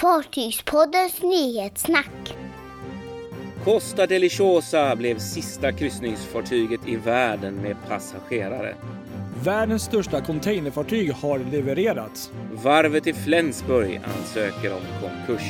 Fartygspoddens nyhetssnack. Costa Deliciosa blev sista kryssningsfartyget i världen med passagerare. Världens största containerfartyg har levererats. Varvet i Flensburg ansöker om konkurs.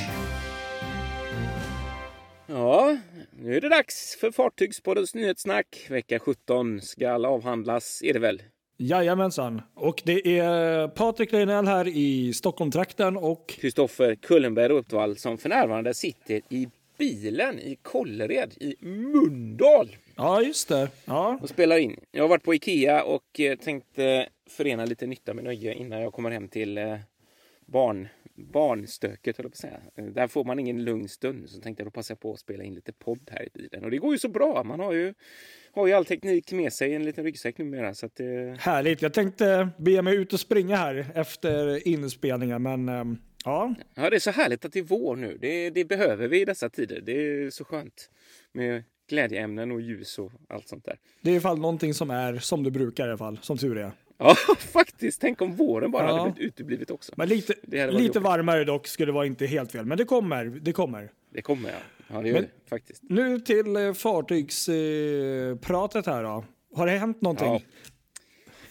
Ja, nu är det dags för Fartygspoddens nyhetssnack. Vecka 17 ska avhandlas, är det väl? Jajamensan. Och det är Patrik Leinell här i Stockholmtrakten och Kristoffer Kullenberg Uppvall som för närvarande sitter i bilen i Kållered i Mundal Ja, just det. Ja. och spelar in. Jag har varit på Ikea och eh, tänkte förena lite nytta med nöje innan jag kommer hem till eh, barn, barnstöket, höll jag på att säga. Eh, Där får man ingen lugn stund, så tänkte jag då passa på att spela in lite podd här i bilen. Och det går ju så bra. Man har ju, har ju all teknik med sig i en liten ryggsäck numera. Så att, eh, Härligt. Jag tänkte be mig ut och springa här efter inspelningen, men ehm, ja. Ja, det är så härligt att det är vår nu. Det, det behöver vi i dessa tider. Det är så skönt med glädjeämnen och ljus och allt sånt där. Det är i alla fall någonting som är som det brukar i alla fall, som tur är. Ja, faktiskt. Tänk om våren bara Ja. hade blivit uteblivet också. Men lite, lite varmare dock skulle vara inte helt fel. Men det kommer, det kommer. Det kommer jag. Ja, det gör Men- det faktiskt. Nu till eh, fartygspratet här då. Har det hänt någonting? Ja.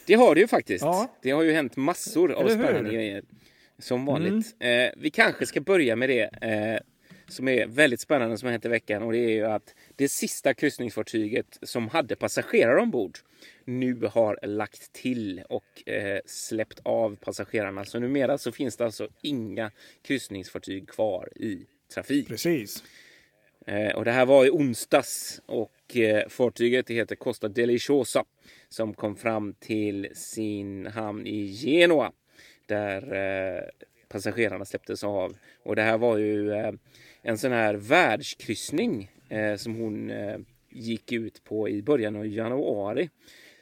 Det har det ju faktiskt. Ja. Det har ju hänt massor av? Mm. spännande grejer. Som vanligt. Eh, vi kanske ska börja med det eh, som är väldigt spännande som har hänt i veckan. Och det är ju att det sista kryssningsfartyget som hade passagerare ombord nu har lagt till och eh, släppt av passagerarna. Så numera så finns det alltså inga kryssningsfartyg kvar i trafik. Precis. Eh, och det här var i onsdags och eh, fartyget heter Costa Deliciosa som kom fram till sin hamn i Genua där eh, passagerarna släpptes av. Och det här var ju eh, en sån här världskryssning eh, som hon gick ut på i början av januari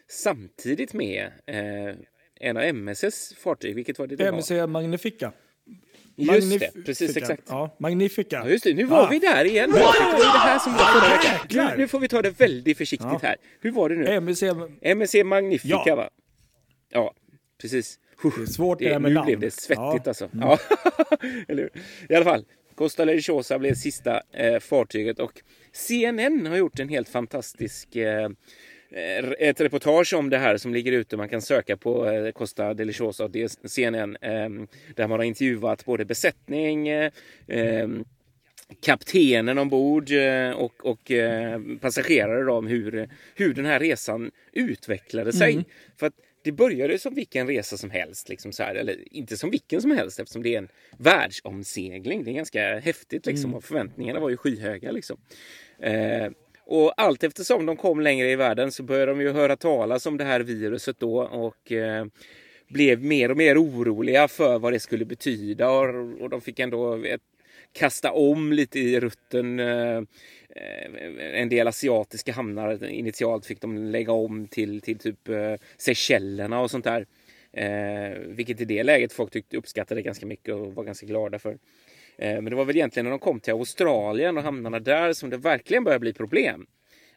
samtidigt med eh, en av MSS fartyg. Vilket var det? det var? MC Magnifica. Just Magnifica. det, precis exakt. Ja, Magnifica. Ja, just det. Nu var Ah. vi där igen. Patrik. Det var det här som var. Nu, nu får vi ta det väldigt försiktigt Ja. här. Hur var det nu? MC, MSC Magnifica, Ja. va? Ja, precis. det är svårt det där med nu namn. blev det svettigt Ja. Mm. alltså. Ja. Eller hur? I alla fall, Costa Lechosa blev sista eh, fartyget och CNN har gjort en helt fantastisk eh, ett reportage om det här som ligger ute. Man kan söka på eh, Costa Deliciosa det är CNN eh, där man har intervjuat både besättning, eh, eh, kaptenen ombord eh, och, och eh, passagerare om hur, hur den här resan utvecklade sig. För att det började som vilken resa som helst, liksom så här, eller inte som vilken som helst eftersom det är en världsomsegling. Det är ganska häftigt liksom, och förväntningarna var ju skyhöga. Liksom. Eh, och allt eftersom de kom längre i världen så började de ju höra talas om det här viruset då och eh, blev mer och mer oroliga för vad det skulle betyda och, och de fick ändå ett, kasta om lite i rutten. Eh, en del asiatiska hamnar initialt fick de lägga om till, till typ eh, Seychellerna och sånt där. Eh, vilket i det läget folk tyckte uppskattade ganska mycket och var ganska glada för. Eh, men det var väl egentligen när de kom till Australien och hamnarna där som det verkligen började bli problem.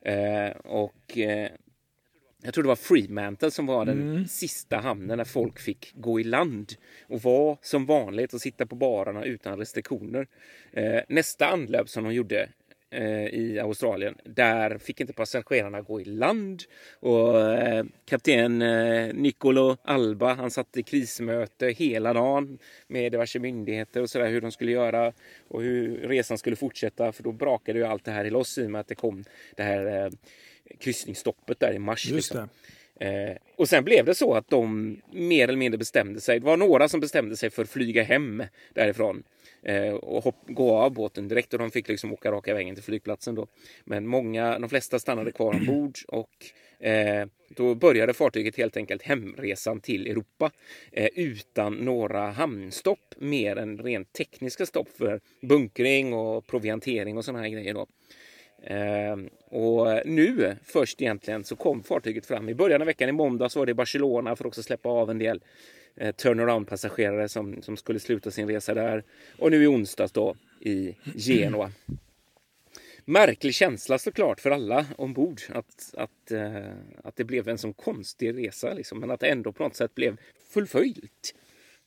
Eh, och eh, jag tror det var Fremantle som var den sista hamnen där folk fick gå i land och vara som vanligt och sitta på barerna utan restriktioner. Eh, nästa anlöp som de gjorde i Australien, där fick inte passagerarna gå i land och eh, kapten eh, Nicolo Alba, han satt i krismöte hela dagen med diverse myndigheter och sådär hur de skulle göra och hur resan skulle fortsätta för då brakade ju allt det här i loss i och med att det kom det här eh, kryssningsstoppet där i mars. Just liksom. Eh, och sen blev det så att de mer eller mindre bestämde sig. Det var några som bestämde sig för att flyga hem därifrån eh, Eh, och hopp, gå av båten direkt och de fick liksom åka raka vägen till flygplatsen då. Men många, de flesta stannade kvar ombord och eh, då började fartyget helt enkelt hemresan till Europa eh, utan några hamnstopp mer än rent tekniska stopp för bunkring och proviantering och sådana här grejer då. Eh, och nu först egentligen så kom fartyget fram. I början av veckan i måndags var det i Barcelona för att också släppa av en del eh, turnaround-passagerare som, som skulle sluta sin resa där. Och nu i onsdags då i Genua. Märklig känsla såklart för alla ombord att, att, eh, att det blev en sån konstig resa liksom, men att det ändå på något sätt blev fullföljt.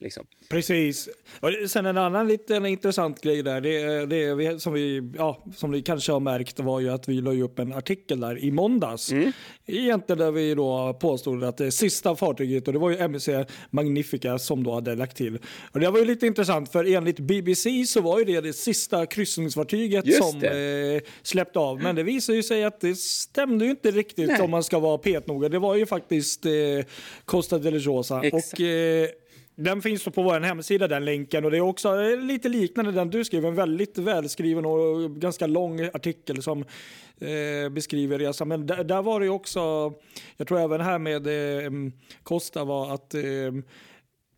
Liksom. Precis. Och sen en annan liten intressant grej där, det, det som, vi, ja, som vi kanske har märkt var ju att vi la upp en artikel där i måndags. Mm. Egentligen där vi då påstod att det sista fartyget, och det var ju MSC Magnifica som då hade lagt till. Och det var ju lite intressant för enligt BBC så var ju det det sista kryssningsfartyget Just som eh, släppte av. Men det visade ju sig att det stämde ju inte riktigt Nej. om man ska vara petnoga. Det var ju faktiskt eh, Costa del Rosa. Exakt. Och, eh, den finns på vår hemsida, den länken. Och det är också eh, lite liknande den du skrev. En väldigt välskriven och ganska lång artikel som eh, beskriver resan. Men där, där, var det också, jag tror även här med eh, Costa var att eh,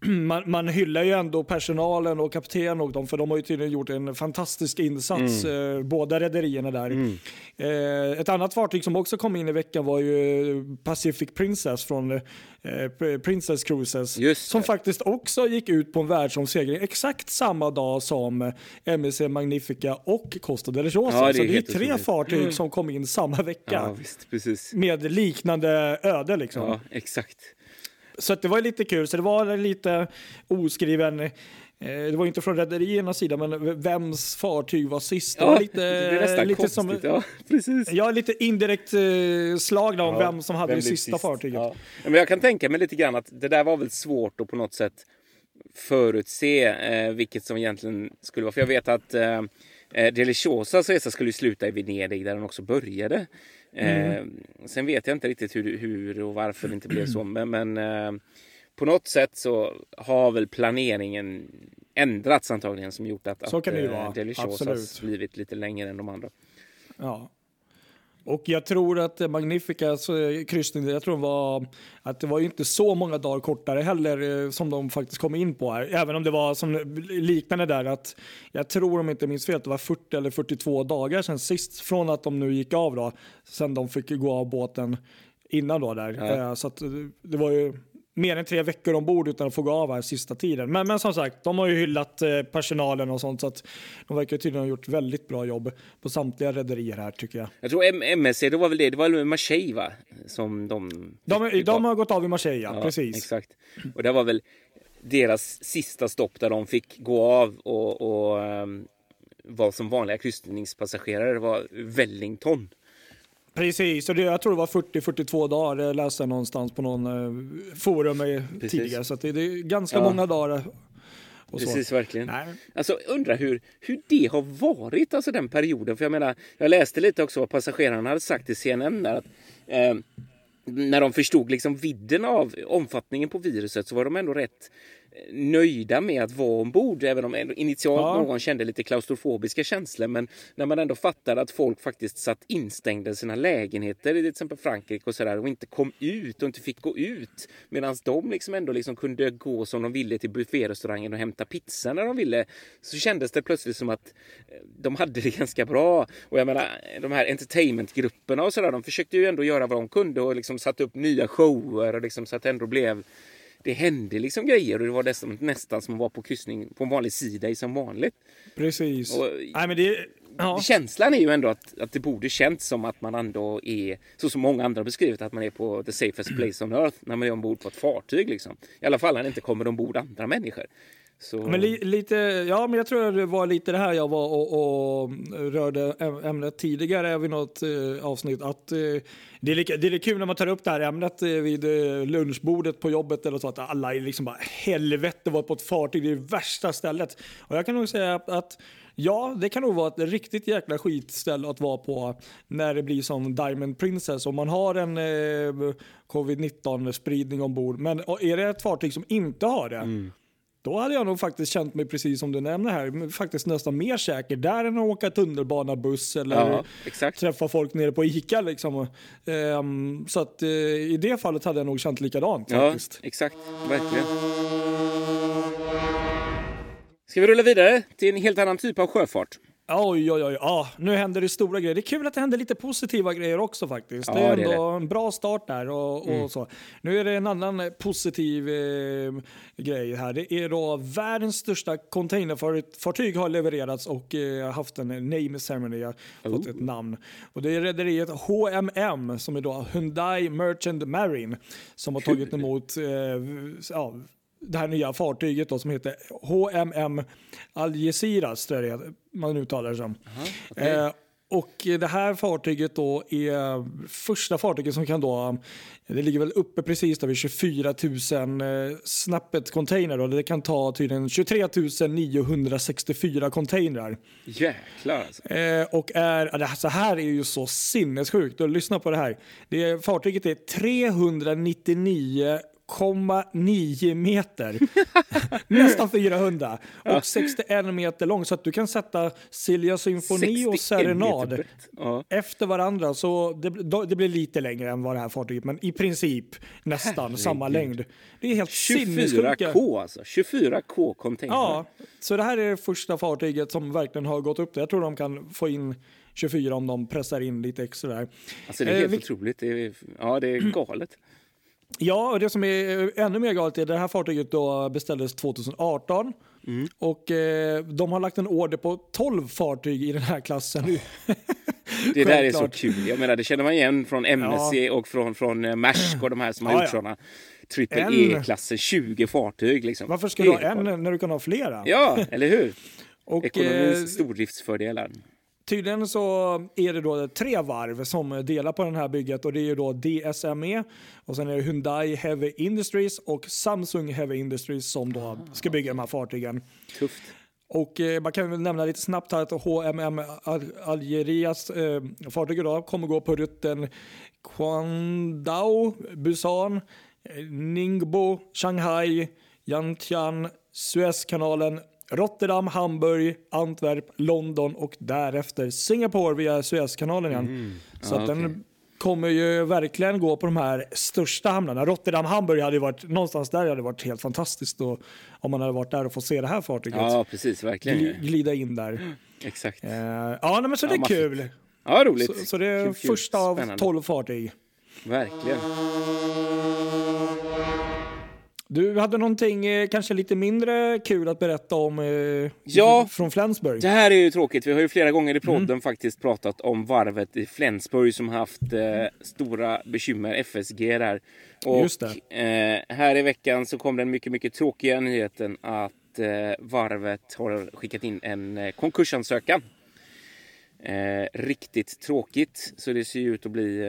man, man hyllar ju ändå personalen och kaptenen och dem för de har ju tydligen gjort en fantastisk insats, mm. eh, båda rederierna där. Mm. Eh, ett annat fartyg som också kom in i veckan var ju Pacific Princess från eh, Princess Cruises som faktiskt också gick ut på en världsomsegling exakt samma dag som MSC Magnifica och Costa del Rosa. Ja, det Så det är tre otroligt. fartyg mm. som kom in samma vecka ja, visst, med liknande öde. Liksom. Ja, exakt. Så det var lite kul. Så det var lite oskriven eh, det var inte från rederiernas sida, men vems fartyg var sist? Ja, det var lite, det nästan lite konstigt. Som, ja, precis. Ja, lite indirekt eh, slag om ja, vem som hade vem det sista sist? fartyget. Ja. Men jag kan tänka mig lite grann att det där var väl svårt att på något sätt förutse eh, vilket som egentligen skulle vara. För jag vet att eh, eh Deliciosas resa skulle sluta i Venedig där den också började. Mm. Eh, sen vet jag inte riktigt hur, hur och varför det inte blev så. Men, men eh, på något sätt så har väl planeringen ändrats antagligen som gjort att, så kan det ju eh, vara. Deliciosas blivit lite längre än de andra. Ja. Och jag tror att Magnificas eh, kryssning, jag tror var att det var inte så många dagar kortare heller eh, som de faktiskt kom in på här. Även om det var som liknande där att jag tror om jag inte minns fel att det var 40 eller 42 dagar sedan sist från att de nu gick av då. Sen de fick gå av båten innan då där. Ja. Eh, så att det var ju mer än tre veckor ombord utan att få gå av här sista tiden. Men, men som sagt, de har ju hyllat eh, personalen och sånt så att de verkar tydligen ha gjort väldigt bra jobb på samtliga rederier här tycker jag. Jag tror MSC, det var väl det, det var Marseille va? Som de... De, de har gått av i Marseille, ja, precis. Exakt. Och det var väl deras sista stopp där de fick gå av och, och um, var som vanliga kryssningspassagerare var Wellington. Precis, och det, jag tror det var 40-42 dagar, jag läste någonstans på någon eh, forum Precis. tidigare. Så det, det, är ganska ja. många dagar. Precis, så. verkligen. Nej. Alltså undrar hur, hur det har varit, alltså den perioden. För jag menar, jag läste lite också vad passagerarna hade sagt till CNN där att eh, när de förstod liksom vidden av omfattningen på viruset så var de ändå rätt nöjda med att vara ombord. Även om initialt ja. någon kände lite klaustrofobiska känslor. Men när man ändå fattade att folk faktiskt satt instängda i sina lägenheter i till exempel Frankrike och sådär och inte kom ut och inte fick gå ut. Medan de liksom ändå liksom kunde gå som de ville till bufférestaurangen och hämta pizza när de ville. Så kändes det plötsligt som att eh, de hade det ganska bra. Och jag menar de här entertainmentgrupperna och sådär. De försökte ju ändå göra vad de kunde och liksom satte upp nya shower och liksom så att det ändå blev det hände liksom grejer och det var nästan, nästan som att vara på kryssning på en vanlig sida som vanligt. Precis. Och, Nej, men det, ja. Känslan är ju ändå att, att det borde känts som att man ändå är, så som många andra beskrivit, att man är på the safest place on earth när man är ombord på ett fartyg. Liksom. I alla fall när det inte kommer ombord andra människor. Så... Men li, lite, ja, men jag tror det var lite det här jag var och, och rörde ämnet tidigare vid något eh, avsnitt. Att, eh, det, är lika, det är kul när man tar upp det här ämnet eh, vid eh, lunchbordet på jobbet eller så att alla är liksom bara helvete var på ett fartyg, det är det värsta stället. Och jag kan nog säga att, att Ja, det kan nog vara ett riktigt jäkla skitställe att vara på när det blir som Diamond Princess. Om man har en eh, covid-19 spridning ombord. Men är det ett fartyg som inte har det, mm då hade jag nog faktiskt känt mig precis som du nämner här, faktiskt nästan mer säker där än att åka tunnelbana, buss eller ja, träffa folk nere på ICA. Liksom. Um, så att uh, i det fallet hade jag nog känt likadant. Ja, faktiskt. exakt. Verkligen. Ska vi rulla vidare till en helt annan typ av sjöfart? Oj, oj, oj. Ja, nu händer det stora grejer. Det är kul att det händer lite positiva grejer också faktiskt. Ja, det är ändå det är det. en bra start där och, och mm. så. Nu är det en annan positiv eh, grej här. Det är då världens största containerfartyg har levererats och eh, haft en name ceremony, fått ett namn. Och det är rederiet HMM som är då Hyundai Merchant Marine som har tagit emot eh, ja, det här nya fartyget då, som heter HMM Algeciras, tror jag man uttalar det som. okay. Eh, och det här fartyget då är första fartyget som kan då, det ligger väl uppe precis där vid 24 000 eh, snappet container då. Det kan ta tydligen 23 964 containrar. Jäklar alltså. Eh, och är, det här- så här är ju så sinnessjukt. Lyssna på det här. Det är, fartyget är 399,9 meter. Nästan 400. Och 61 meter lång. Så att du kan sätta Silja symfoni och 61 meter serenad. Ja. efter varandra. Så det, det blir lite längre än vad det här fartyget Men i princip nästan samma längd. Det är helt sinnessjuka. 24K alltså. 24K container. Ja, så det här är det första fartyget som verkligen har gått upp. Jag tror de kan få in 24 om de pressar in lite extra där. Alltså det är Eh, helt vi- otroligt. Det är, ja, det är galet. Ja, och det som är ännu mer galet är att det här fartyget då beställdes 2018 Mm. och eh, de har lagt en order på 12 fartyg i den här klassen. Det där är så kul. Jag menar, det känner man igen från MSC och från, från eh, Maersk och de här som har Ja, gjort ja. sådana triple En- E-klasser, 20 fartyg. Liksom. Varför ska du ha en när du kan ha flera? Ja, eller hur? och, Ekonomins eh, stordriftsfördelar. Tydligen så är det då tre varv som delar på den här bygget och det är ju då DSME och sen är det Hyundai Heavy Industries och Samsung Heavy Industries som då ska bygga de här fartygen. Tufft. Och eh, man kan väl nämna lite snabbt här att HMM Al- Algerias eh, fartyg idag kommer gå på rutten Guangdao, Busan, eh, Ningbo, Shanghai, Yantian, Suezkanalen, Rotterdam, Hamburg, Antwerp, London och därefter Singapore via Suezkanalen igen. Så Ja, att den okej. kommer ju verkligen gå på de här största hamnarna. Rotterdam, Hamburg hade varit någonstans där hade varit helt fantastiskt då, om man hade varit där och fått se det här fartyget. Ja, precis. Verkligen. Gli- glida in där. Exakt. Eh, ja, nej, men så det är maffigt. kul. Ja, roligt. Så, så det är Kul, kul. första av. 12 fartyg. Verkligen. Du hade någonting eh, kanske lite mindre kul att berätta om eh, Ja. från Flensburg. Det här är ju tråkigt. Vi har ju flera gånger i Mm. podden faktiskt pratat om varvet i Flensburg som har haft eh, stora bekymmer, FSG där. Och Just Eh, här i veckan så kom den mycket, mycket tråkiga nyheten att eh, varvet har skickat in en eh, konkursansökan. Riktigt tråkigt, så det ser ju ut att bli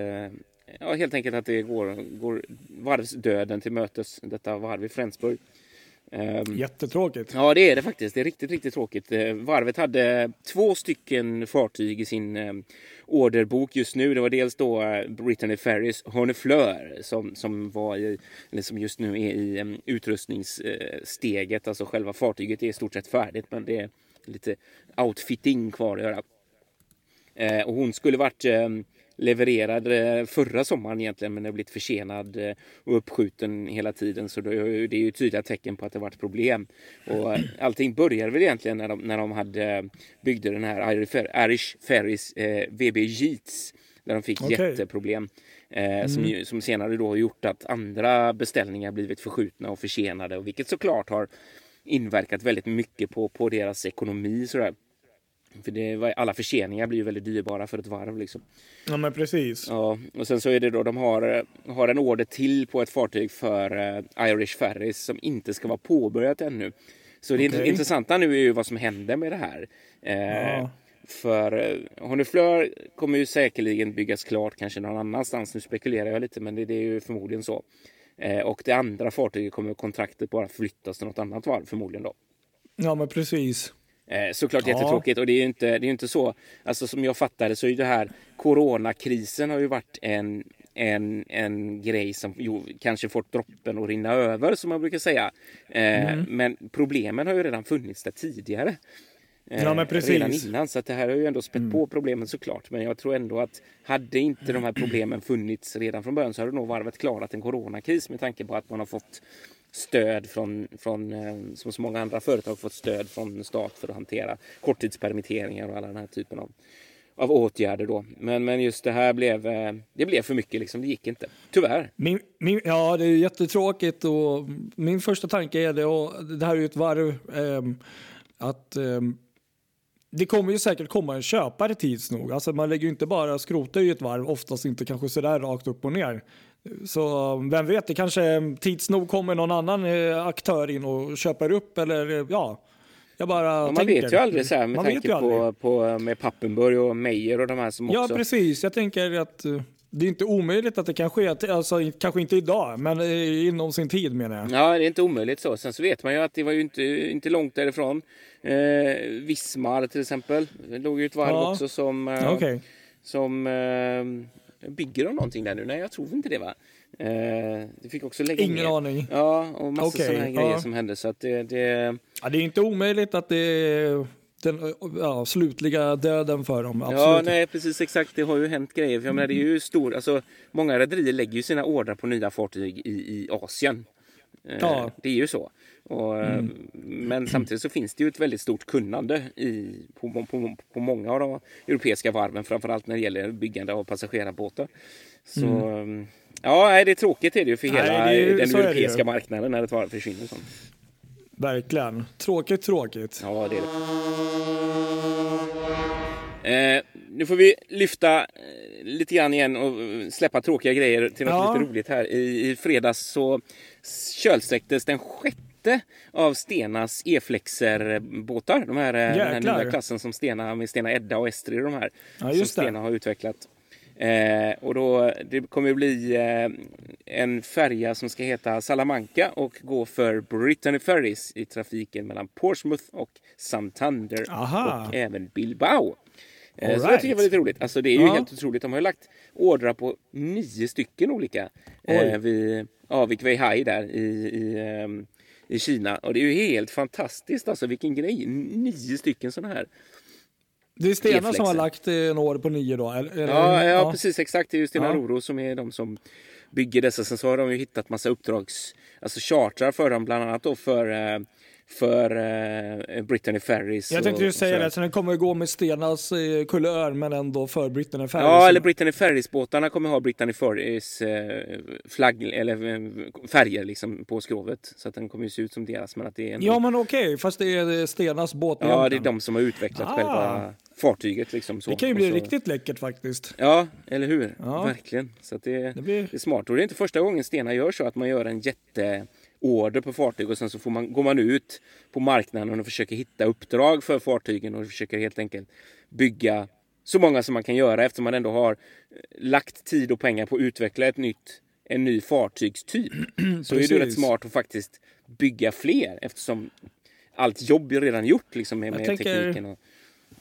ja, helt enkelt att det går, går varvsdöden till mötes, detta varv i Flensburg. Ehm, Jättetråkigt. Ja, det är det faktiskt. Det är riktigt, riktigt tråkigt. Eh, Varvet hade två stycken fartyg i sin eh, orderbok just nu. Det var dels då eh, Brittany Ferries Honefleur som, som, var i, eller som just nu är i utrustningssteget. Alltså själva fartyget är i stort sett färdigt, men det är lite outfitting kvar att göra. Och hon skulle varit eh, levererad eh, förra sommaren egentligen men det har blivit försenad eh, och uppskjuten hela tiden så det är ju, tydliga tecken på att det varit problem. Och eh, allting började väl egentligen när de, när de hade byggde den här Irish, Fer- Irish Ferries eh, VB Yeats där de fick Okej. jätteproblem. Eh, som, som senare då har gjort att andra beställningar blivit förskjutna och försenade och vilket såklart har inverkat väldigt mycket på, på deras ekonomi. Sådär. För det, var- alla förseningar blir ju väldigt dyrbara för ett varv. Liksom. Ja, men precis. Ja, och sen så är det då de har, har en order till på ett fartyg för eh, Irish Ferries som inte ska vara påbörjat ännu. Så det Okej. intressanta nu är ju vad som händer med det här. Eh, Ja. För eh, Honefleur kommer ju säkerligen byggas klart kanske någon annanstans. Nu spekulerar jag lite men det, det är ju förmodligen så. Eh, och det andra fartyget kommer kontraktet bara flyttas till något annat varv förmodligen då. Ja, men precis. Eh, såklart Ja. jättetråkigt och det är ju inte, det är inte så. Alltså som jag fattar det så är ju det här coronakrisen har ju varit en, en, en grej som jo, kanske fått droppen att rinna över som man brukar säga. Eh, Mm. Men problemen har ju redan funnits där tidigare. Eh, Ja, men precis. Redan innan så att det här har ju ändå spett på problemen såklart. Men jag tror ändå att hade inte de här problemen funnits redan från början så hade nog varvet klarat en coronakris med tanke på att man har fått stöd från, från eh, som så många andra företag fått stöd från stat för att hantera korttidspermitteringar och alla den här typen av, av åtgärder då. Men, men just det här blev, eh, det blev för mycket liksom. Det gick inte. Tyvärr. Min, min, ja, det är jättetråkigt och min första tanke är det, och det här är ju ett varv, eh, att eh, det kommer ju säkert komma en köpare tids nog. Alltså man lägger ju inte bara skrota i ett varv, oftast inte kanske sådär rakt upp och ner. Så vem vet, det kanske tids nog kommer någon annan eh, aktör in och köper upp eller eh, ja. Jag bara Ja, man tänker. vet ju aldrig så här med Man tanke ju på, på med Pappenburg och Meyer och de här som Ja, också... precis. Jag tänker att eh, det är inte omöjligt att det kan ske, alltså kanske inte idag, men eh, inom sin tid menar jag. Ja, det är inte omöjligt så. Sen så vet man ju att det var ju inte, inte långt därifrån. Eh, Vismar till exempel. Det låg ju ett varv Ja. också som, eh, Okej. som eh, bygger de någonting där nu? Nej, jag tror inte det va? Eh, det fick också lägga Ingen ner. aning. Ja, och massa Okej, sådana här grejer ja. som hände. Så att det, det, Ja, det är inte omöjligt att det den ja, slutliga döden för dem. Absolut. Ja, nej precis exakt. Det har ju hänt grejer. För jag menar, det är ju stor, alltså, många rederier lägger ju sina ordrar på nya fartyg i, i Asien. Eh, Ja. Mm. Det är ju så. Och, eh, Men samtidigt så finns det ju ett väldigt stort kunnande i, på, på, på många av de europeiska varven. Framförallt när det gäller byggande av passagerarbåtar. Så eh, ja, nej, det är tråkigt är det ju för Mm. Nej, hela är ju- den europeiska marknaden när ett varv försvinner. Sånt. Verkligen. Tråkigt, tråkigt. Ja, det är det. Eh, nu får vi lyfta eh, lite grann igen och eh, släppa tråkiga grejer till något Ja. lite roligt här. I, I fredags så kölsträcktes den sjätte av Stenas E-flexer-båtar. De här, eh, den här nya klassen som Stena med Stena Edda och Estrid de här. Ja, som det. Stena har utvecklat. Eh, och då, det kommer att bli eh, en färja som ska heta Salamanca och gå för Brittany Ferries i trafiken mellan Portsmouth och Santander Aha. och även Bilbao. Eh, All så jag right. tycker det var lite roligt. Alltså det är ju Ja. helt otroligt. De har ju lagt ordrar på nio stycken olika eh, vid Avik Weihai där i, i, ehm, i Kina. Och det är ju helt fantastiskt alltså vilken grej. Nio stycken sådana här. Det är Stena som E-flexen. har lagt eh, en år på nio då? Eller, eller- Ja, ja, precis exakt. Det är ju Stena Ja. Roro som är de som bygger dessa. Sen så har de ju hittat massa uppdrags, alltså chartrar för dem, bland annat då för, eh, för eh, Brittany Ferries. Jag tänkte ju säga det, så den kommer gå med Stenas eh, kulör men ändå för Brittany Ferries. Ja, eller Brittany Ferries-båtarna kommer ha Brittany Ferries eh, flagg eller eh, färger liksom på skrovet. Så att den kommer ju se ut som deras. Men att det är ändå, Ja men okej, fast det är Stenas båt ja, det är de som har utvecklat Ah. själva fartyget. Liksom, så. Det kan ju bli så, riktigt läckert faktiskt. Ja, eller hur? Ja. Verkligen. Så det, Det blir... det är smart. Och det är inte första gången Stena gör så att man gör en jätteorder på fartyg och sen så får man, går man ut på marknaden och försöker hitta uppdrag för fartygen och försöker helt enkelt bygga så många som man kan göra eftersom man ändå har eh, lagt tid och pengar på att utveckla ett nytt, en ny fartygstyp. så är det ju rätt smart att faktiskt bygga fler eftersom allt jobb är redan gjort liksom med, med tänker- tekniken. Och,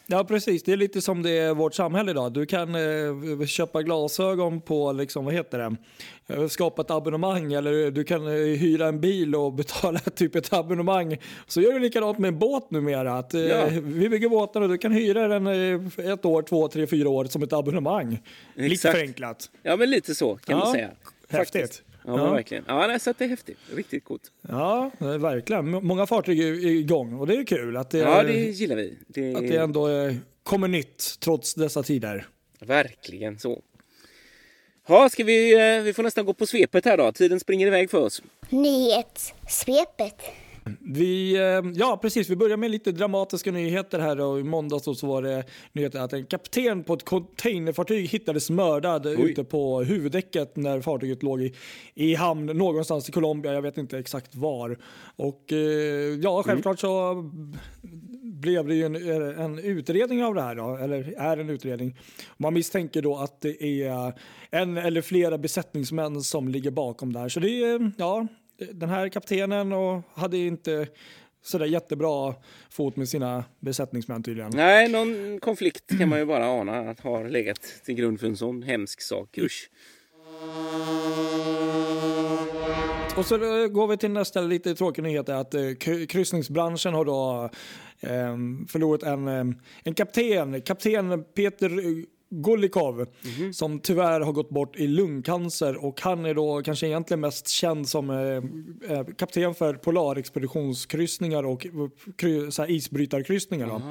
Ja precis, det är lite som det är vårt samhälle idag. Du kan eh, köpa glasögon på, liksom, vad heter det, Eh, skapa ett abonnemang eller du kan eh, hyra en bil och betala typ ett abonnemang. Så gör du likadant med en båt numera. Att, eh, Ja. Vi bygger båtar och du kan hyra den eh, ett år, två, tre, fyra år som ett abonnemang. Lite Exakt. förenklat. ja men lite så kan Ja, man säga. häftigt. Faktiskt. Ja, Ja. verkligen. Ja, nej, så att det är häftigt. Riktigt coolt. Ja, verkligen. Många fartyg är igång och det är kul att det, Ja, det gillar vi. Det, att det ändå eh, kommer nytt trots dessa tider. Verkligen så. Ja, ska vi, eh, vi får nästan gå på svepet här då. Tiden springer iväg för oss. Nyhetssvepet. Vi, eh, ja, precis. Vi börjar med lite dramatiska nyheter här. Och I måndags så var det nyheter att en kapten på ett containerfartyg hittades mördad Oj. ute på huvudäcket när fartyget låg i, i hamn någonstans i Colombia. Jag vet inte exakt var. Och eh, ja, självklart så blev det ju en, en utredning av det här då, eller är en utredning. Man misstänker då att det är en eller flera besättningsmän som ligger bakom det här. Så det är, ja, den här kaptenen och hade inte sådär jättebra fot med sina besättningsmän tydligen. Nej, någon konflikt kan man ju bara ana att har legat till grund för en sån hemsk sak. Usch. Och så eh, går vi till nästa lite tråkiga nyhet är att eh, kry- kryssningsbranschen har då eh, förlorat en, eh, en kapten, kapten Peter Golikov som tyvärr har gått bort i lungcancer och han är då kanske egentligen mest känd som eh, eh, kapten för polarexpeditionskryssningar och kry, så här isbrytarkryssningar. Då.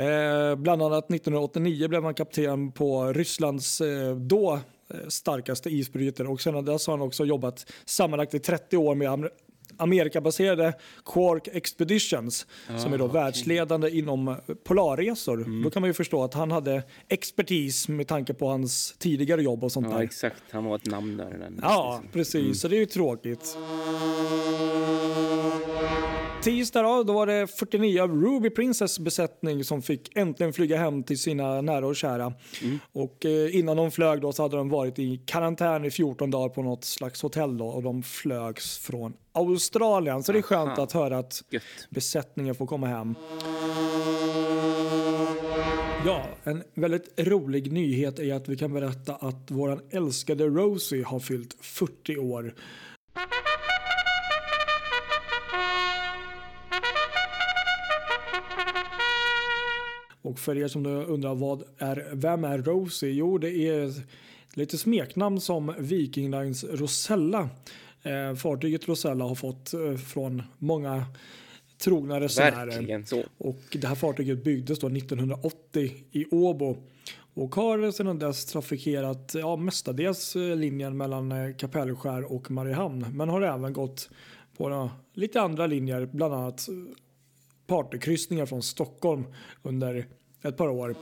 Eh, bland annat 1989 blev han kapten på Rysslands eh, då eh, starkaste isbrytare och sedan dess har han också jobbat sammanlagt i 30 år med Amerikabaserade Quark Expeditions som är då världsledande inom polarresor. Då kan man ju förstå att han hade expertis med tanke på hans tidigare jobb och sånt Ja, där. exakt. Han var ett namn där. Ja, precis. Så det är ju tråkigt. Tisdag då, då var det 49 av Ruby Princess besättning som fick äntligen flyga hem till sina nära och kära. Och eh, innan de flög då så hade de varit i karantän i 14 dagar på något slags hotell då och de flögs från Australien. Så det är skönt Aha. att höra att Gött. besättningen får komma hem. Ja, en väldigt rolig nyhet är att vi kan berätta att våran älskade Rosie har fyllt 40 år. Och för er som undrar vad är, vem är Rosie? Jo, det är lite smeknamn som Viking Lines Rosella. Eh, fartyget Rosella har fått eh, från många trogna resenärer. Och det här fartyget byggdes då 1980 i Åbo och har sedan dess trafikerat ja, mestadels eh, linjen mellan eh, Kapellskär och Mariehamn men har även gått på lite andra linjer, bland annat partykryssningar från Stockholm under ett par år.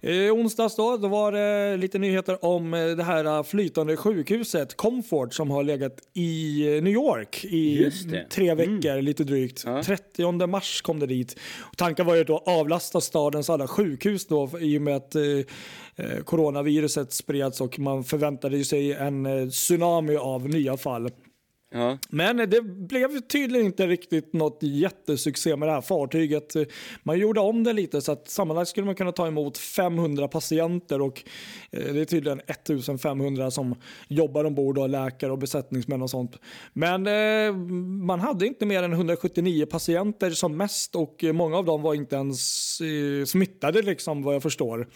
I onsdags då, då var det lite nyheter om eh, det här flytande sjukhuset Comfort som har legat i eh, New York i tre veckor, lite drygt. Ja. 30 mars kom det dit. Tanken var ju då att avlasta stadens alla sjukhus då i och med att eh, eh, coronaviruset spreds och man förväntade sig en eh, tsunami av nya fall. Ja. Men det blev tydligen inte riktigt något jättesuccé med det här fartyget. Man gjorde om det lite så att sammanlagt skulle man kunna ta emot 500 patienter och eh, det är tydligen 1500 som jobbar ombord och läkare och besättningsmän och sånt. Men eh, man hade inte mer än 179 patienter som mest och många av dem var inte ens eh, smittade liksom vad jag förstår.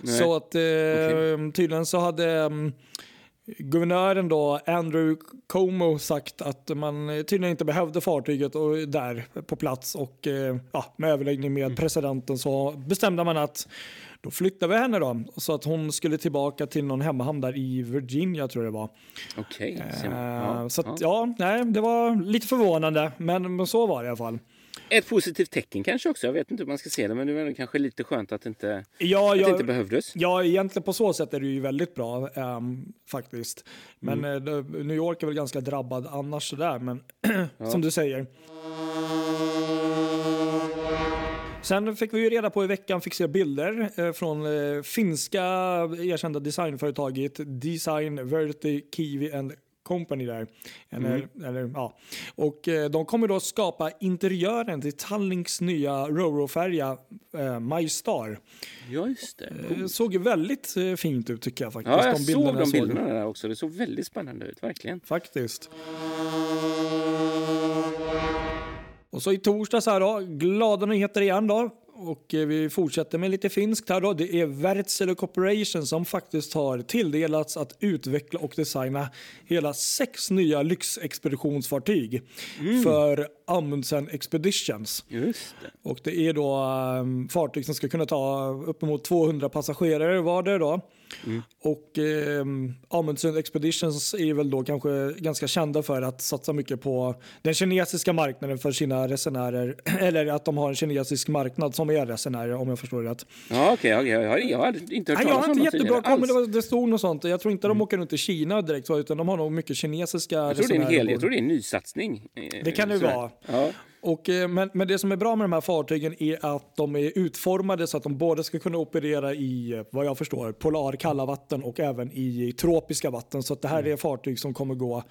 Nej. Så att Okej. tydligen så hade mm, Guvernören då, Andrew Cuomo sagt att man tydligen inte behövde fartyget och där på plats och eh, ja, med överläggning med presidenten så bestämde man att då flyttar vi henne då så att hon skulle tillbaka till någon hemmahamn där i Virginia tror jag det var. Okej. ser Eh. Ja, så ja. att, ja, nej, det var lite förvånande men, men så var det i alla fall. Ett positivt tecken kanske också. Jag vet inte hur man ska se det, men det är väl kanske lite skönt att det inte, Ja, att det jag, inte behövdes. Ja, egentligen på så sätt är det ju väldigt bra ehm, faktiskt. Men Mm. det- New York är väl ganska drabbad annars sådär, men som du säger. Sen fick vi ju reda på i veckan, fick se bilder eh, från eh, finska erkända designföretaget Design Verti Kiwi and Company där. Eller, eller, ja. Och eh, de kommer då skapa interiören till Tallinks nya Roro-färja eh, My Star. Ja, just det. Det såg väldigt eh, fint ut tycker jag faktiskt. Ja, jag de såg bilderna de jag bilderna där också. Det såg väldigt spännande ut, verkligen. Faktiskt. Och så i torsdags här då, glada nyheter igen då. Och eh, vi fortsätter med lite finskt här då. Det är Wärtsilä Corporation som faktiskt har tilldelats att utveckla och designa hela sex nya lyxexpeditionsfartyg för Amundsen Expeditions. Just det. Och det är då um, fartyg som ska kunna ta uppemot 200 passagerare var det då. Och um, Amundsen Expeditions är väl då kanske ganska kända för att satsa mycket på den kinesiska marknaden för sina resenärer. Eller att de har en kinesisk marknad som är resenärer om jag förstår det rätt. Ja, okej. okej. jag, har, jag har inte hört Nej, jag talas har om inte jättebra koll, men det, var, det stod något sånt. Jag tror inte de åker runt i Kina direkt utan de har nog mycket kinesiska Jag tror, det är en hel, jag tror det är en nysatsning. eh, Det kan det vara. Ja. Och, eh, men, men det som är bra med de här fartygen är att de är utformade så att de både ska kunna operera i, eh, vad jag förstår, polarkalla vatten och även i tropiska vatten. Så att det här Mm. är fartyg som kommer gå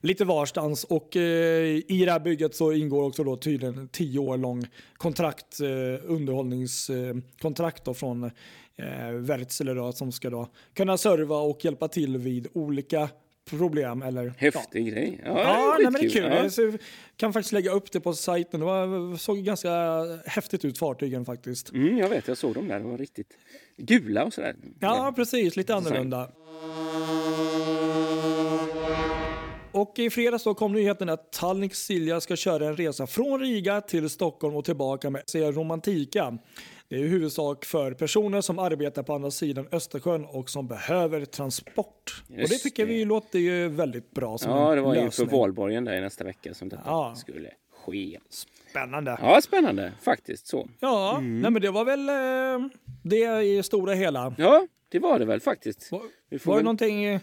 lite varstans. Och eh, i det här bygget så ingår också då tydligen en tio år lång kontrakt, eh, underhållningskontrakt då från eh, Wärtsilä som ska då kunna serva och hjälpa till vid olika problem. Eller, ja, Häftig grej. Ja, Ja, nej, men det är kul. Ja. Jag kan faktiskt lägga upp det på sajten. Det var, såg ganska häftigt ut fartygen faktiskt. Mm, jag vet, jag såg dem där. De var riktigt gula och sådär. Ja, precis. Lite annorlunda. och i fredags kom nyheten att Tallink Silja ska köra en resa från Riga till Stockholm och tillbaka med Romantika. Det är i huvudsak för personer som arbetar på andra sidan Östersjön och som behöver transport. och det tycker det. vi låter ju väldigt bra som Ja, det var ju för. Valborgen där i nästa vecka som detta Ja. skulle ske. Spännande. Ja, spännande faktiskt så. Ja, nej, men det var väl eh, det i stora hela. Ja, det var det väl faktiskt. Var, Vi får var det väl- någonting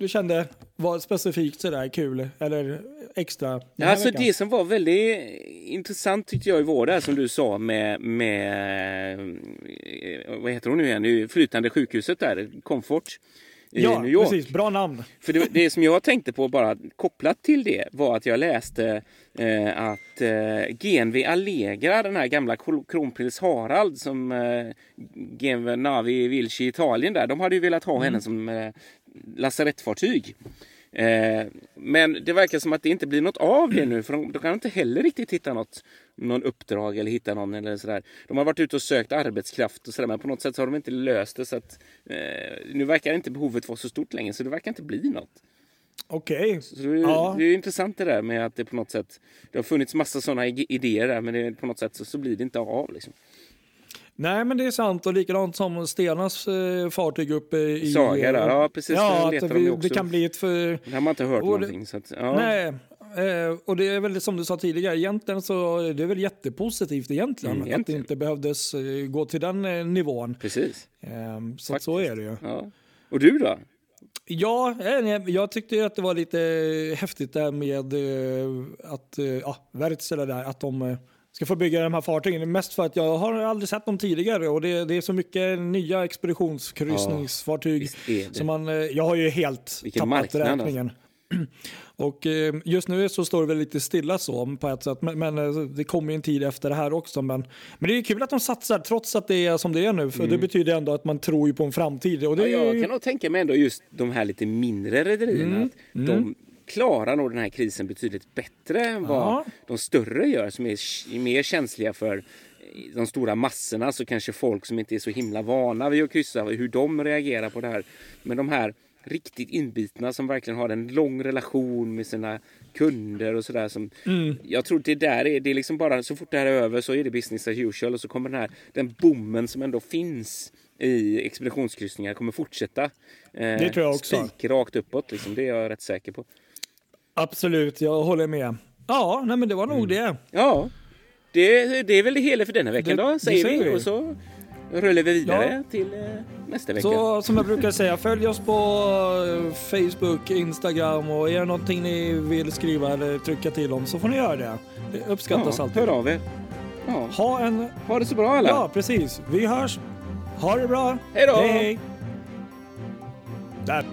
du kände var specifikt sådär kul eller extra? alltså veckan? det som var väldigt intressant tyckte jag var det här som du sa med, med eh, vad heter hon nu igen, flytande sjukhuset där, Comfort i Ja, New York. precis. Bra namn. För det, det som jag tänkte på bara kopplat till det var att jag läste eh, att eh, GNV Allegra, den här gamla kronprins Harald som eh, GNV Navi Vilci i Italien där, de hade ju velat ha henne som eh, lasarettfartyg. Eh, men det verkar som att det inte blir något av det nu för de, de kan inte heller riktigt hitta något någon uppdrag eller hitta någon eller sådär. De har varit ute och sökt arbetskraft och sådär men på något sätt så har de inte löst det så att eh, nu verkar inte behovet vara så stort längre så det verkar inte bli något. Okej. Så det, Ja. det är intressant det där med att det på något sätt det har funnits massa sådana idéer där men det, på något sätt så, så blir det inte av liksom. Nej, men det är sant och likadant som Stenas eh, fartyg uppe i... Saga där, ja precis. Ja, att letar det, det kan bli ett för... Det har man inte hört Och det- någonting. Så att, ja. Nej, eh, och det är väl som du sa tidigare, egentligen så är det väl jättepositivt egentligen, Mm, att det egentligen. inte behövdes eh, gå till den eh, nivån. Precis. Eh, så så är det ju. Ja. Och du då? Ja, eh, jag tyckte att det var lite häftigt där med eh, att eh, ja, Wärtsilä där, att de eh, ska få bygga de här fartygen. Mest för att jag har aldrig sett dem tidigare och det, det är så mycket nya expeditionskryssningsfartyg. Det. som man, eh, jag har ju helt Vilken tappat marknad, alltså. Och eh, just nu så står det väl lite stilla så på ett sätt, men, men eh, det kommer ju en tid efter det här också. Men, men det är kul att de satsar trots att det är som det är nu, för det betyder ändå att man tror ju på en framtid. Och det Mm. Ja, jag ju- kan nog tänka mig ändå just de här lite mindre rederierna. Mm. Att De klarar nog den här krisen betydligt bättre än vad Ja. de större gör som är mer känsliga för de stora massorna. Så kanske folk som inte är så himla vana vid att kryssa, hur de reagerar på det här. Men de här riktigt inbitna som verkligen har en lång relation med sina kunder och sådär. Som, Mm. Jag tror det där är, det är liksom bara så fort det här är över så är det business as usual och så kommer den här, den bommen som ändå finns i expeditionskryssningar kommer fortsätta. Eh, Det tror jag också. Spik rakt uppåt liksom, det är jag rätt säker på. Absolut, jag håller med. Ja, nej, men det var nog det. Ja, det, det är väl det hela för denna veckan Det- då, det säger vi. säger vi. Och så rullar vi vidare till eh, nästa vecka. Så som jag brukar säga, följ oss på eh, Facebook, Instagram och är det någonting ni vill skriva eller trycka till om så får ni göra det. Det uppskattas ja, alltid. hör av er. Ja. Ha en... Ha det så bra alla. Ja, precis. Vi hörs. Ha det bra. Hej då. Hej, hej. Där.